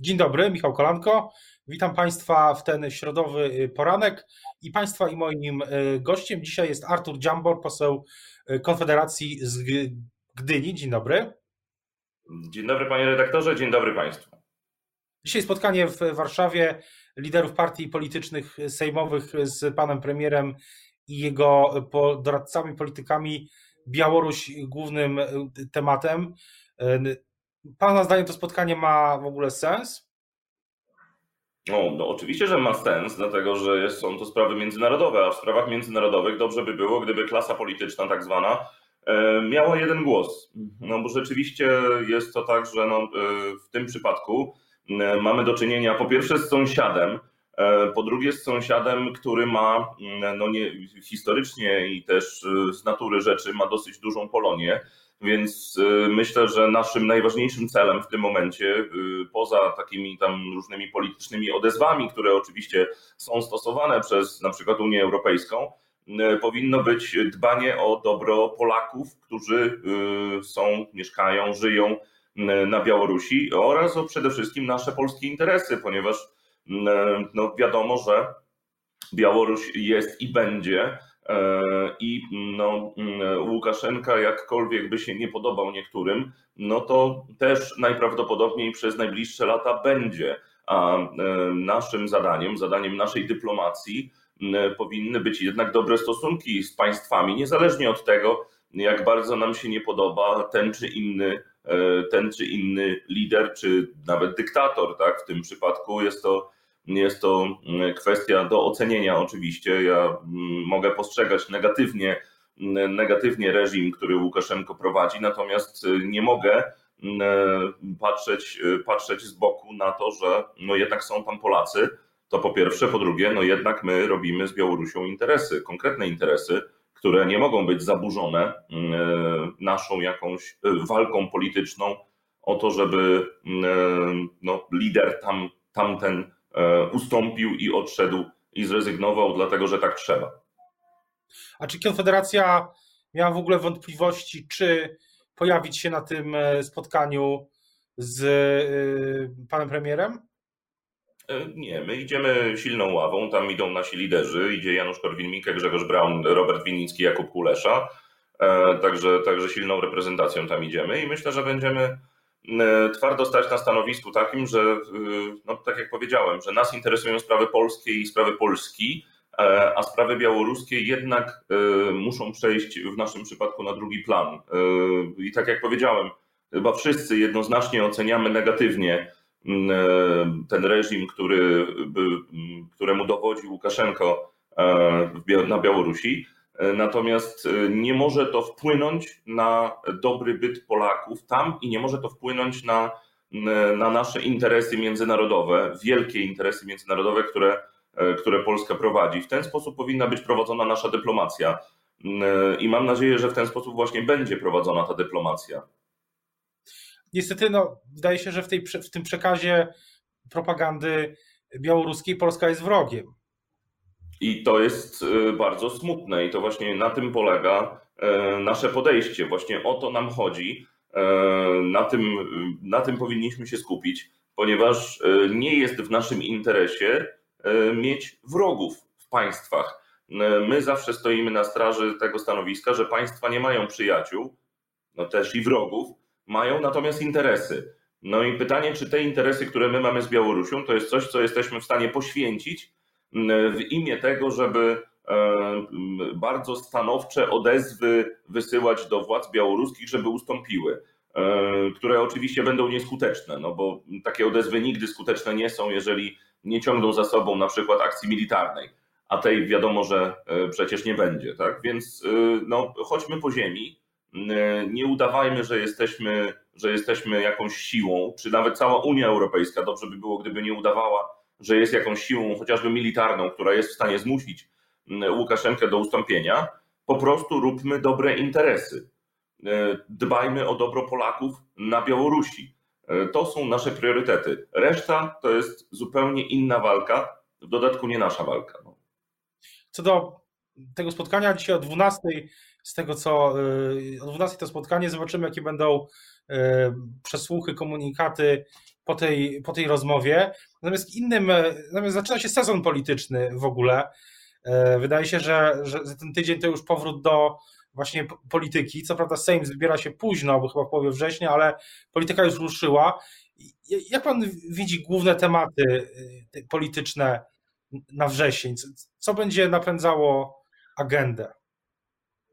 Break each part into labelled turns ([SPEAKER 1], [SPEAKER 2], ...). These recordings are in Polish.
[SPEAKER 1] Dzień dobry, Michał Kolanko. Witam Państwa w ten środowy y, poranek i Państwa i moim y, gościem dzisiaj jest Artur Dziambor, poseł y, Konfederacji z Gdyni. Dzień dobry.
[SPEAKER 2] Dzień dobry panie redaktorze, dzień dobry Państwu.
[SPEAKER 1] Dzisiaj spotkanie w Warszawie liderów partii politycznych sejmowych z panem premierem i jego doradcami, politykami. Białoruś głównym tematem. Pana zdaniem to spotkanie ma w ogóle sens?
[SPEAKER 2] No, no, oczywiście, że ma sens, dlatego że są to sprawy międzynarodowe, a w sprawach międzynarodowych dobrze by było, gdyby klasa polityczna tak zwana e, miała jeden głos. No bo rzeczywiście jest to tak, że no, e, w tym przypadku e, mamy do czynienia po pierwsze z sąsiadem, po drugie z sąsiadem, który ma no nie, historycznie i też z natury rzeczy ma dosyć dużą Polonię. Więc y, myślę, że naszym najważniejszym celem w tym momencie, y, poza takimi tam różnymi politycznymi odezwami, które oczywiście są stosowane przez na przykład Unię Europejską, y, powinno być dbanie o dobro Polaków, którzy są, mieszkają, żyją na Białorusi oraz o przede wszystkim nasze polskie interesy, ponieważ no, wiadomo, że Białoruś jest i będzie I no, mm, Łukaszenka, jakkolwiek by się nie podobał niektórym, no to też najprawdopodobniej przez najbliższe lata będzie. A e, naszym zadaniem, zadaniem naszej dyplomacji powinny być jednak dobre stosunki z państwami, niezależnie od tego, jak bardzo nam się nie podoba ten czy inny, e, ten czy inny lider, czy nawet dyktator. Tak? W tym przypadku jest to jest to mm, kwestia do ocenienia oczywiście. Ja mm, mogę postrzegać negatywnie, mm, negatywnie reżim, który Łukaszenko prowadzi, natomiast y, nie mogę patrzeć, y, patrzeć z boku na to, że no jednak są tam Polacy. To po pierwsze, po drugie, no jednak my robimy z Białorusią interesy, konkretne interesy, które nie mogą być zaburzone naszą jakąś y, walką polityczną o to, żeby no, lider tam, tamten E, ustąpił i odszedł i zrezygnował, dlatego że tak trzeba.
[SPEAKER 1] A czy Konfederacja miała w ogóle wątpliwości, czy pojawić się na tym e, spotkaniu z e, panem premierem?
[SPEAKER 2] Nie, my idziemy silną ławą, tam idą nasi liderzy, idzie Janusz Korwin-Mikke, Grzegorz Braun, Robert Winnicki, Jakub Kulesza, także, także silną reprezentacją tam idziemy i myślę, że będziemy E, twardo stać na stanowisku takim, że, e, no, tak jak powiedziałem, że nas interesują sprawy polskie i sprawy Polski, e, a sprawy białoruskie jednak muszą przejść w naszym przypadku na drugi plan. I tak jak powiedziałem, chyba wszyscy jednoznacznie oceniamy negatywnie ten reżim, który, któremu dowodzi Łukaszenko na Białorusi. Natomiast e, nie może to wpłynąć na dobry byt Polaków tam i nie może to wpłynąć na, na nasze interesy międzynarodowe, wielkie interesy międzynarodowe, które, e, które Polska prowadzi. W ten sposób powinna być prowadzona nasza dyplomacja. E, I mam nadzieję, że w ten sposób właśnie będzie prowadzona ta dyplomacja.
[SPEAKER 1] Niestety, no, wydaje się, że w, tej, w tym przekazie propagandy białoruskiej Polska jest wrogiem.
[SPEAKER 2] I to jest y, bardzo smutne i to właśnie na tym polega e, nasze podejście. Właśnie o to nam chodzi. E, na tym, na tym powinniśmy się skupić, ponieważ e, nie jest w naszym interesie mieć wrogów w państwach. My zawsze stoimy na straży tego stanowiska, że państwa nie mają przyjaciół, no też i wrogów, mają natomiast interesy. No i pytanie, czy te interesy, które my mamy z Białorusią, to jest coś, co jesteśmy w stanie poświęcić w imię tego, żeby e, bardzo stanowcze odezwy wysyłać do władz białoruskich, żeby ustąpiły, e, które oczywiście będą nieskuteczne, no bo takie odezwy nigdy skuteczne nie są, jeżeli nie ciągną za sobą na przykład akcji militarnej, a tej wiadomo, że e, przecież nie będzie, tak? Więc no, chodźmy po ziemi, nie udawajmy, że jesteśmy, że jesteśmy jakąś siłą, czy nawet cała Unia Europejska, dobrze by było, gdyby nie udawała, że jest jakąś siłą, chociażby militarną, która jest w stanie zmusić mm, Łukaszenkę do ustąpienia, po prostu róbmy dobre interesy. E, dbajmy o dobro Polaków na Białorusi. E, to są nasze priorytety. Reszta to jest zupełnie inna walka, w dodatku nie nasza walka. No.
[SPEAKER 1] Co do tego spotkania dzisiaj o 12, z tego co e, o 12 to spotkanie, zobaczymy, jakie będą przesłuchy, komunikaty po tej, po tej rozmowie. Natomiast innym, natomiast zaczyna się sezon polityczny w ogóle. Wydaje się, że, że ten tydzień to już powrót do właśnie polityki. Co prawda Sejm zbiera się późno, bo chyba w połowie września, ale polityka już ruszyła. Jak pan widzi główne tematy polityczne na wrzesień? Co będzie napędzało agendę?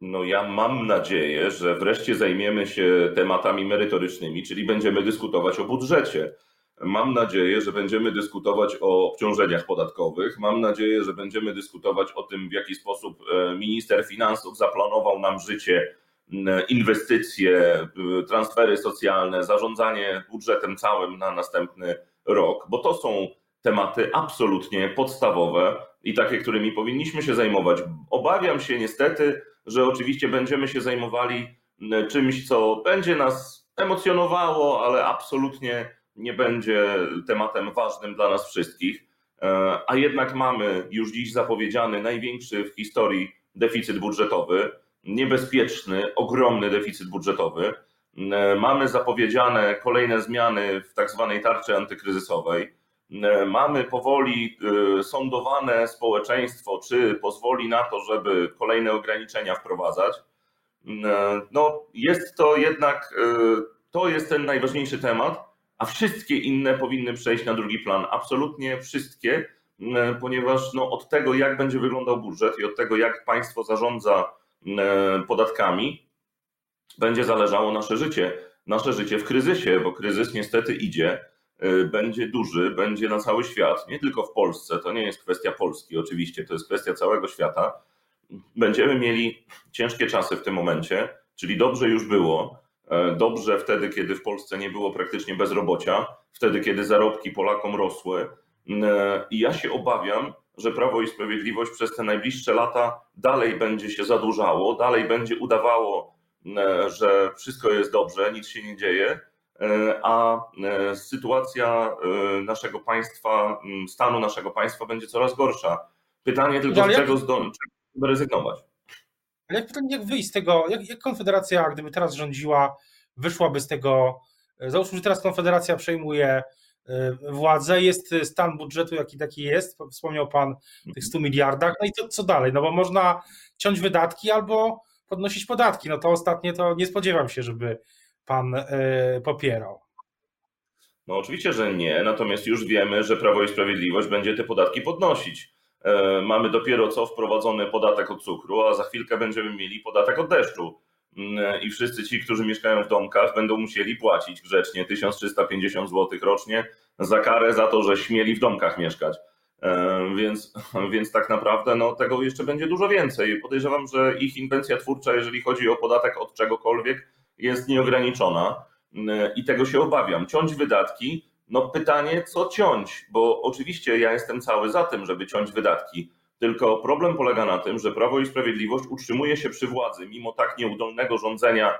[SPEAKER 2] No ja mam nadzieję, że wreszcie zajmiemy się tematami merytorycznymi, czyli będziemy dyskutować o budżecie. Mam nadzieję, że będziemy dyskutować o obciążeniach podatkowych. Mam nadzieję, że będziemy dyskutować o tym, w jaki sposób e, minister finansów zaplanował nam życie, inwestycje, transfery socjalne, zarządzanie budżetem całym na następny rok, bo to są tematy absolutnie podstawowe i takie, którymi powinniśmy się zajmować. Obawiam się niestety, że oczywiście będziemy się zajmowali czymś, co będzie nas emocjonowało, ale absolutnie nie będzie tematem ważnym dla nas wszystkich. E, a jednak mamy już dziś zapowiedziany największy w historii deficyt budżetowy, niebezpieczny, ogromny deficyt budżetowy. E, mamy zapowiedziane kolejne zmiany w tak zwanej tarczy antykryzysowej. E, mamy powoli sądowane społeczeństwo, czy pozwoli na to, żeby kolejne ograniczenia wprowadzać. No, jest to jednak, to jest ten najważniejszy temat a wszystkie inne powinny przejść na drugi plan. Absolutnie wszystkie, ponieważ no, od tego, jak będzie wyglądał budżet i od tego, jak państwo zarządza podatkami, będzie zależało nasze życie. Nasze życie w kryzysie, bo kryzys niestety idzie, e, będzie duży, będzie na cały świat, nie tylko w Polsce. To nie jest kwestia Polski, oczywiście, to jest kwestia całego świata. Będziemy mieli ciężkie czasy w tym momencie, czyli dobrze już było, E, dobrze wtedy, kiedy w Polsce nie było praktycznie bezrobocia, wtedy, kiedy zarobki Polakom rosły. E, I ja się obawiam, że Prawo i Sprawiedliwość przez te najbliższe lata dalej będzie się zadłużało, dalej będzie udawało, e, że wszystko jest dobrze, nic się nie dzieje, a sytuacja naszego państwa, stanu naszego państwa będzie coraz gorsza. Pytanie tylko, z czego, jak... rezygnować.
[SPEAKER 1] Ale jak pytanie, jak wyjść z tego, jak, jak Konfederacja, gdyby teraz rządziła, wyszłaby z tego, e, załóżmy, że teraz Konfederacja przejmuje e, władzę, jest stan budżetu jaki taki jest, wspomniał Pan o tych 100 miliardach, no i to, co dalej, no bo można ciąć wydatki albo podnosić podatki, no to ostatnie to nie spodziewam się, żeby Pan y, popierał.
[SPEAKER 2] No oczywiście, że nie, natomiast już wiemy, że Prawo i Sprawiedliwość będzie te podatki podnosić. E, mamy dopiero co wprowadzony podatek od cukru, a za chwilkę będziemy mieli podatek od deszczu. Mm, I wszyscy ci, którzy mieszkają w domkach, będą musieli płacić grzecznie 1350 zł rocznie za karę za to, że śmieli w domkach mieszkać. E, więc, więc tak naprawdę no, tego jeszcze będzie dużo więcej. Podejrzewam, że ich inwencja twórcza, jeżeli chodzi o podatek od czegokolwiek, jest nieograniczona mm, i tego się obawiam. Ciąć wydatki no pytanie, co ciąć, bo oczywiście ja jestem cały za tym, żeby ciąć wydatki. Tylko problem polega na tym, że Prawo i Sprawiedliwość utrzymuje się przy władzy, mimo tak nieudolnego rządzenia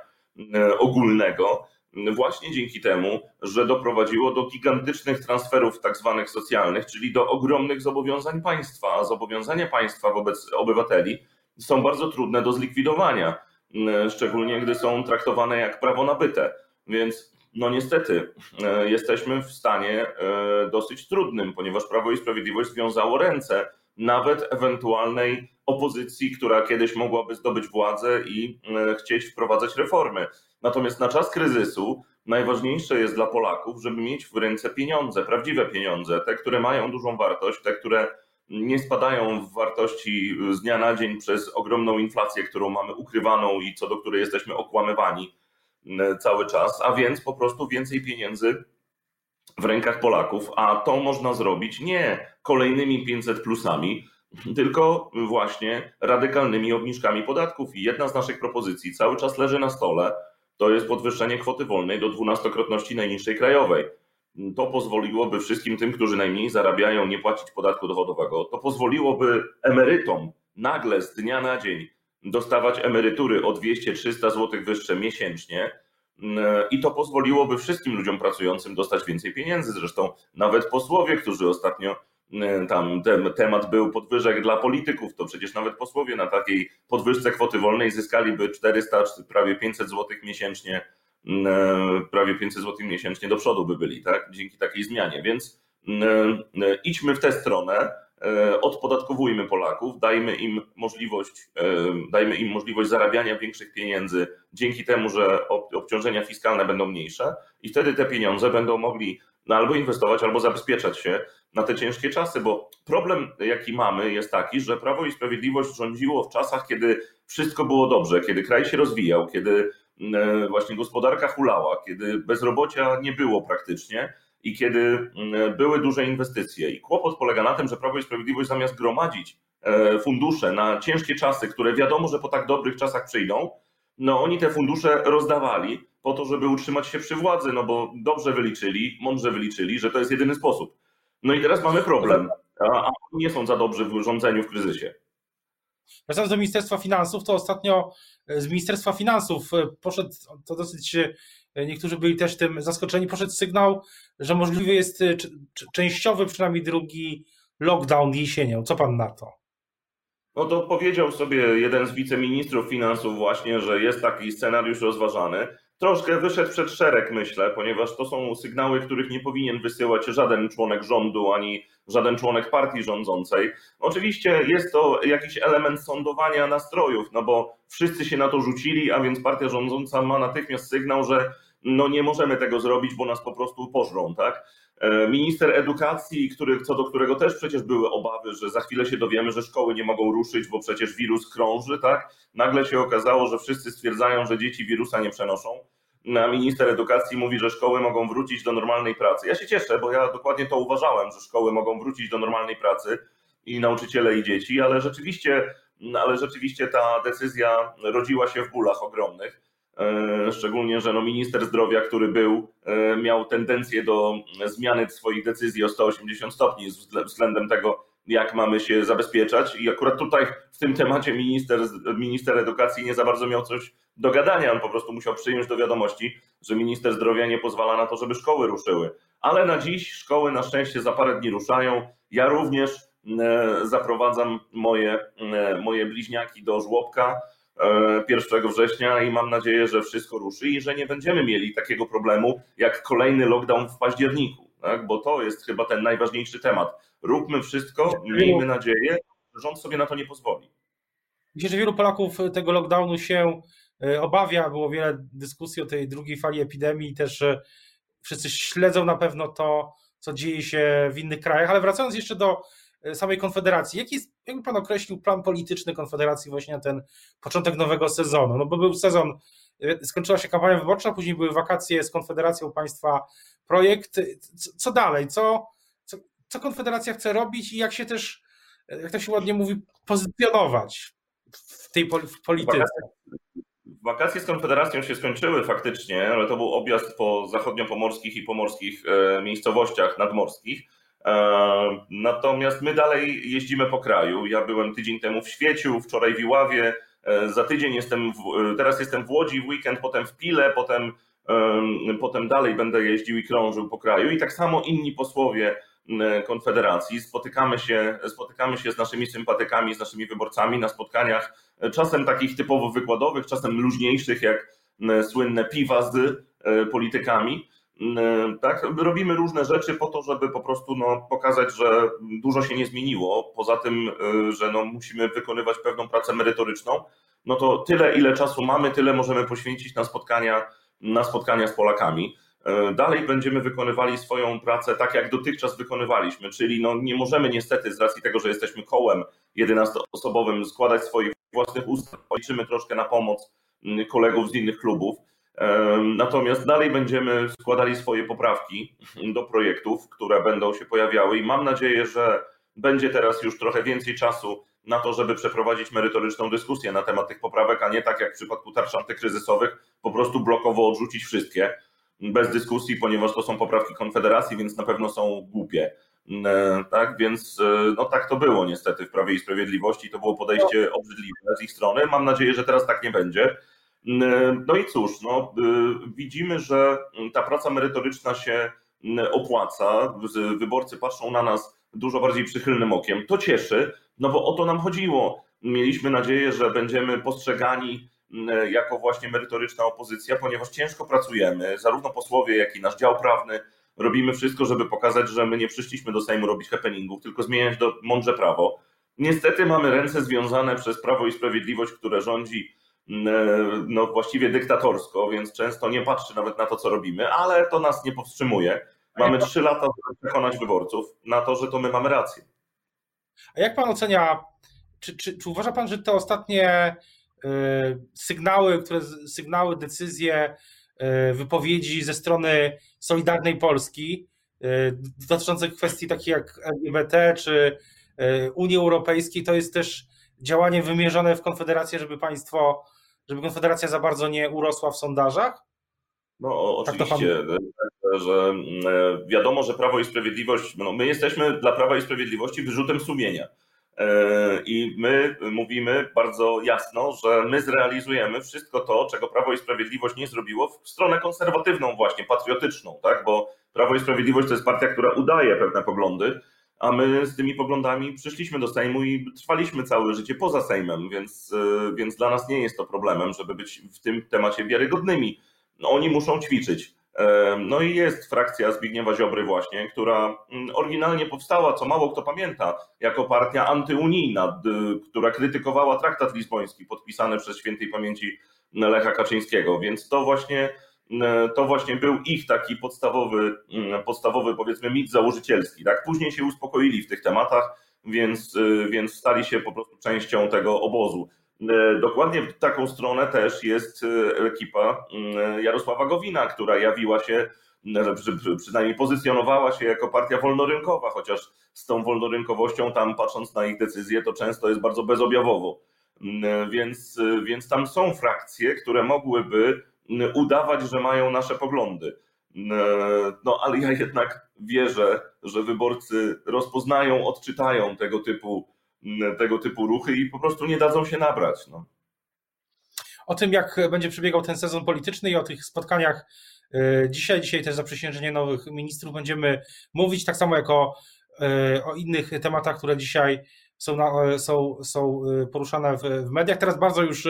[SPEAKER 2] e, ogólnego, właśnie dzięki temu, że doprowadziło do gigantycznych transferów tak zwanych socjalnych, czyli do ogromnych zobowiązań państwa, a zobowiązania państwa wobec obywateli są bardzo trudne do zlikwidowania, szczególnie gdy są traktowane jak prawo nabyte. Więc no niestety e, jesteśmy w stanie e, dosyć trudnym, ponieważ Prawo i Sprawiedliwość związało ręce nawet ewentualnej opozycji, która kiedyś mogłaby zdobyć władzę i e, chcieć wprowadzać reformy. Natomiast na czas kryzysu najważniejsze jest dla Polaków, żeby mieć w ręce pieniądze, prawdziwe pieniądze, te, które mają dużą wartość, te, które nie spadają w wartości z dnia na dzień przez ogromną inflację, którą mamy ukrywaną i co do której jesteśmy okłamywani E, cały czas, a więc po prostu więcej pieniędzy w rękach Polaków, a to można zrobić nie kolejnymi 500 plusami, tylko właśnie radykalnymi obniżkami podatków. I jedna z naszych propozycji cały czas leży na stole, to jest podwyższenie kwoty wolnej do dwunastokrotności najniższej krajowej. To pozwoliłoby wszystkim tym, którzy najmniej zarabiają, nie płacić podatku dochodowego. To pozwoliłoby emerytom nagle z dnia na dzień dostawać emerytury o 200-300 zł wyższe miesięcznie. Mm, I to pozwoliłoby wszystkim ludziom pracującym dostać więcej pieniędzy. Zresztą nawet posłowie, którzy ostatnio mm, tam temat był podwyżek dla polityków, to przecież nawet posłowie na takiej podwyżce kwoty wolnej zyskaliby 400 czy prawie 500 zł miesięcznie prawie 500 zł miesięcznie do przodu by byli, tak? Dzięki takiej zmianie. Więc idźmy w tę stronę E, odpodatkowujmy Polaków, dajmy im możliwość, e, dajmy im możliwość zarabiania większych pieniędzy dzięki temu, że obciążenia fiskalne będą mniejsze i wtedy te pieniądze będą mogli no, albo inwestować, albo zabezpieczać się na te ciężkie czasy, bo problem, jaki mamy, jest taki, że Prawo i Sprawiedliwość rządziło w czasach, kiedy wszystko było dobrze, kiedy kraj się rozwijał, kiedy e, właśnie gospodarka hulała, kiedy bezrobocia nie było praktycznie i kiedy mm, były duże inwestycje. I kłopot polega na tym, że Prawo i Sprawiedliwość zamiast gromadzić e, fundusze na ciężkie czasy, które wiadomo, że po tak dobrych czasach przyjdą, no oni te fundusze rozdawali po to, żeby utrzymać się przy władzy, no bo dobrze wyliczyli, mądrze wyliczyli, że to jest jedyny sposób. No i teraz mamy problem, a oni nie są za dobrzy w rządzeniu w kryzysie.
[SPEAKER 1] Wracając do Ministerstwa Finansów, to ostatnio z Ministerstwa Finansów e, poszedł, to dosyć niektórzy byli też tym zaskoczeni, poszedł sygnał, że możliwy jest częściowy, przynajmniej drugi lockdown jesienią. Co pan na to?
[SPEAKER 2] No to powiedział sobie jeden z wiceministrów finansów właśnie, że jest taki scenariusz rozważany. Troszkę wyszedł przed szereg, myślę, ponieważ to są sygnały, których nie powinien wysyłać żaden członek rządu ani żaden członek partii rządzącej. Oczywiście jest to jakiś element sądowania nastrojów, no bo wszyscy się na to rzucili, a więc partia rządząca ma natychmiast sygnał, że no nie możemy tego zrobić, bo nas po prostu pożrą, tak? E, minister edukacji, który, co do którego też przecież były obawy, że za chwilę się dowiemy, że szkoły nie mogą ruszyć, bo przecież wirus krąży, tak? Nagle się okazało, że wszyscy stwierdzają, że dzieci wirusa nie przenoszą. A minister edukacji mówi, że szkoły mogą wrócić do normalnej pracy. Ja się cieszę, bo ja dokładnie to uważałem, że szkoły mogą wrócić do normalnej pracy i nauczyciele i dzieci, ale rzeczywiście, ale rzeczywiście ta decyzja rodziła się w bólach ogromnych. E, szczególnie, że no minister zdrowia, który był, e, miał tendencję do zmiany swoich decyzji o 180 stopni względem tego, jak mamy się zabezpieczać. I akurat tutaj w tym temacie minister, minister edukacji nie za bardzo miał coś do gadania. On po prostu musiał przyjąć do wiadomości, że minister zdrowia nie pozwala na to, żeby szkoły ruszyły. Ale na dziś szkoły na szczęście za parę dni ruszają. Ja również e, zaprowadzam moje, moje bliźniaki do żłobka 1 września i mam nadzieję, że wszystko ruszy i że nie będziemy mieli takiego problemu jak kolejny lockdown w październiku, tak? bo to jest chyba ten najważniejszy temat. Róbmy wszystko, miejmy nadzieję, że rząd sobie na to nie pozwoli.
[SPEAKER 1] Myślę, że wielu Polaków tego lockdownu się e, obawia. Było wiele dyskusji o tej drugiej fali epidemii, też e, wszyscy śledzą na pewno to, co dzieje się w innych krajach. Ale wracając jeszcze do E, samej Konfederacji. Jaki jest, jakby pan określił plan polityczny Konfederacji właśnie na ten początek nowego sezonu? No bo był sezon, skończyła się kampania wyborcza, później były wakacje z Konfederacją Państwa Projekt. Co dalej? Co, co, co Konfederacja chce robić i jak się też, e, jak to się ładnie mówi, pozycjonować w tej w polityce?
[SPEAKER 2] Wakacje z Konfederacją się skończyły faktycznie, ale to był objazd po zachodniopomorskich i pomorskich miejscowościach nadmorskich Natomiast my dalej jeździmy po kraju. Ja byłem tydzień temu w Świeciu, wczoraj w Iławie, e, za tydzień jestem, w, e, teraz jestem w Łodzi, w weekend potem w Pile, potem, potem dalej będę jeździł i krążył po kraju. I tak samo inni posłowie Konfederacji. Spotykamy się, spotykamy się z naszymi sympatykami, z naszymi wyborcami na spotkaniach, e, czasem takich typowo wykładowych, czasem luźniejszych, jak słynne piwa z politykami. E, tak, robimy różne rzeczy po to, żeby po prostu no, pokazać, że dużo się nie zmieniło. Poza tym, e, że no, musimy wykonywać pewną pracę merytoryczną, no to tyle, ile czasu mamy, tyle możemy poświęcić na spotkania, na spotkania z Polakami. E, dalej będziemy wykonywali swoją pracę tak, jak dotychczas wykonywaliśmy, czyli no, nie możemy niestety z racji tego, że jesteśmy kołem 11-osobowym składać swoich własnych ustaw. Liczymy troszkę na pomoc kolegów z innych klubów Natomiast dalej będziemy składali swoje poprawki do projektów, które będą się pojawiały i mam nadzieję, że będzie teraz już trochę więcej czasu na to, żeby przeprowadzić merytoryczną dyskusję na temat tych poprawek, a nie tak jak w przypadku tarcz antykryzysowych, po prostu blokowo odrzucić wszystkie bez dyskusji, ponieważ to są poprawki Konfederacji, więc na pewno są głupie. Tak, więc e, no tak to było niestety w Prawie i Sprawiedliwości. To było podejście obrzydliwe z ich strony. Mam nadzieję, że teraz tak nie będzie. No i cóż, no, y, widzimy, że ta praca merytoryczna się opłaca. Wyborcy patrzą na nas dużo bardziej przychylnym okiem. To cieszy, no bo o to nam chodziło. Mieliśmy nadzieję, że będziemy postrzegani jako właśnie merytoryczna opozycja, ponieważ ciężko pracujemy, zarówno posłowie, jak i nasz dział prawny. Robimy wszystko, żeby pokazać, że my nie przyszliśmy do Sejmu robić happeningów, tylko zmieniać do mądrze prawo. Niestety mamy ręce związane przez Prawo i Sprawiedliwość, które rządzi no właściwie dyktatorsko, więc często nie patrzy nawet na to, co robimy, ale to nas nie powstrzymuje. Mamy trzy lata, żeby przekonać wyborców na to, że to my mamy rację.
[SPEAKER 1] A jak pan ocenia, czy, czy, czy uważa pan, że te ostatnie y, sygnały, które sygnały, decyzje, y, wypowiedzi ze strony Solidarnej Polski y, dotyczące kwestii takich jak LGBT czy Unii Europejskiej, to jest też działanie wymierzone w Konfederację, żeby państwo, żeby Konfederacja za bardzo nie urosła w sondażach?
[SPEAKER 2] No tak oczywiście, pan... że wiadomo, że Prawo i Sprawiedliwość, no my jesteśmy dla Prawa i Sprawiedliwości wyrzutem sumienia. E, I my mówimy bardzo jasno, że my zrealizujemy wszystko to, czego Prawo i Sprawiedliwość nie zrobiło w stronę konserwatywną, właśnie patriotyczną, tak? Bo Prawo i Sprawiedliwość to jest partia, która udaje pewne poglądy, a my z tymi poglądami przyszliśmy do Sejmu i trwaliśmy całe życie poza Sejmem, więc, e, więc dla nas nie jest to problemem, żeby być w tym temacie wiarygodnymi. No, oni muszą ćwiczyć. No i jest frakcja Zbigniewa Ziobry właśnie, która mm, oryginalnie powstała, co mało kto pamięta, jako partia antyunijna, która krytykowała traktat lizboński podpisany przez świętej pamięci Lecha Kaczyńskiego, więc to właśnie to właśnie był ich taki podstawowy, mm, podstawowy powiedzmy mit założycielski. Tak? Później się uspokoili w tych tematach, więc, y, więc stali się po prostu częścią tego obozu. E, dokładnie w taką stronę też jest e, ekipa mm, Jarosława Gowina, która jawiła się, przynajmniej pozycjonowała się jako partia wolnorynkowa, chociaż z tą wolnorynkowością tam patrząc na ich decyzje to często jest bardzo bezobjawowo. Więc, więc tam są frakcje, które mogłyby udawać, że mają nasze poglądy. No ale ja jednak wierzę, że wyborcy rozpoznają, odczytają tego typu tego typu ruchy i po prostu nie dadzą się nabrać. No.
[SPEAKER 1] O tym, jak będzie przebiegał ten sezon polityczny i o tych spotkaniach e, dzisiaj, dzisiaj też zaprzysiężenie nowych ministrów będziemy mówić, tak samo jak o, e, o innych tematach, które dzisiaj są, na, są, są e, poruszane w, w, mediach. Teraz bardzo już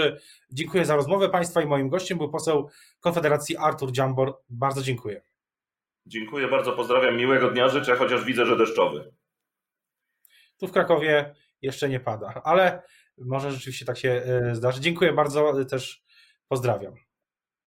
[SPEAKER 1] dziękuję za rozmowę Państwa i moim gościem był poseł Konfederacji Artur Dziambor. Bardzo dziękuję.
[SPEAKER 2] Dziękuję bardzo, pozdrawiam, miłego dnia życzę, chociaż widzę, że deszczowy.
[SPEAKER 1] Tu w Krakowie jeszcze nie pada, ale może rzeczywiście tak się e, zdarzy. Dziękuję bardzo, też pozdrawiam.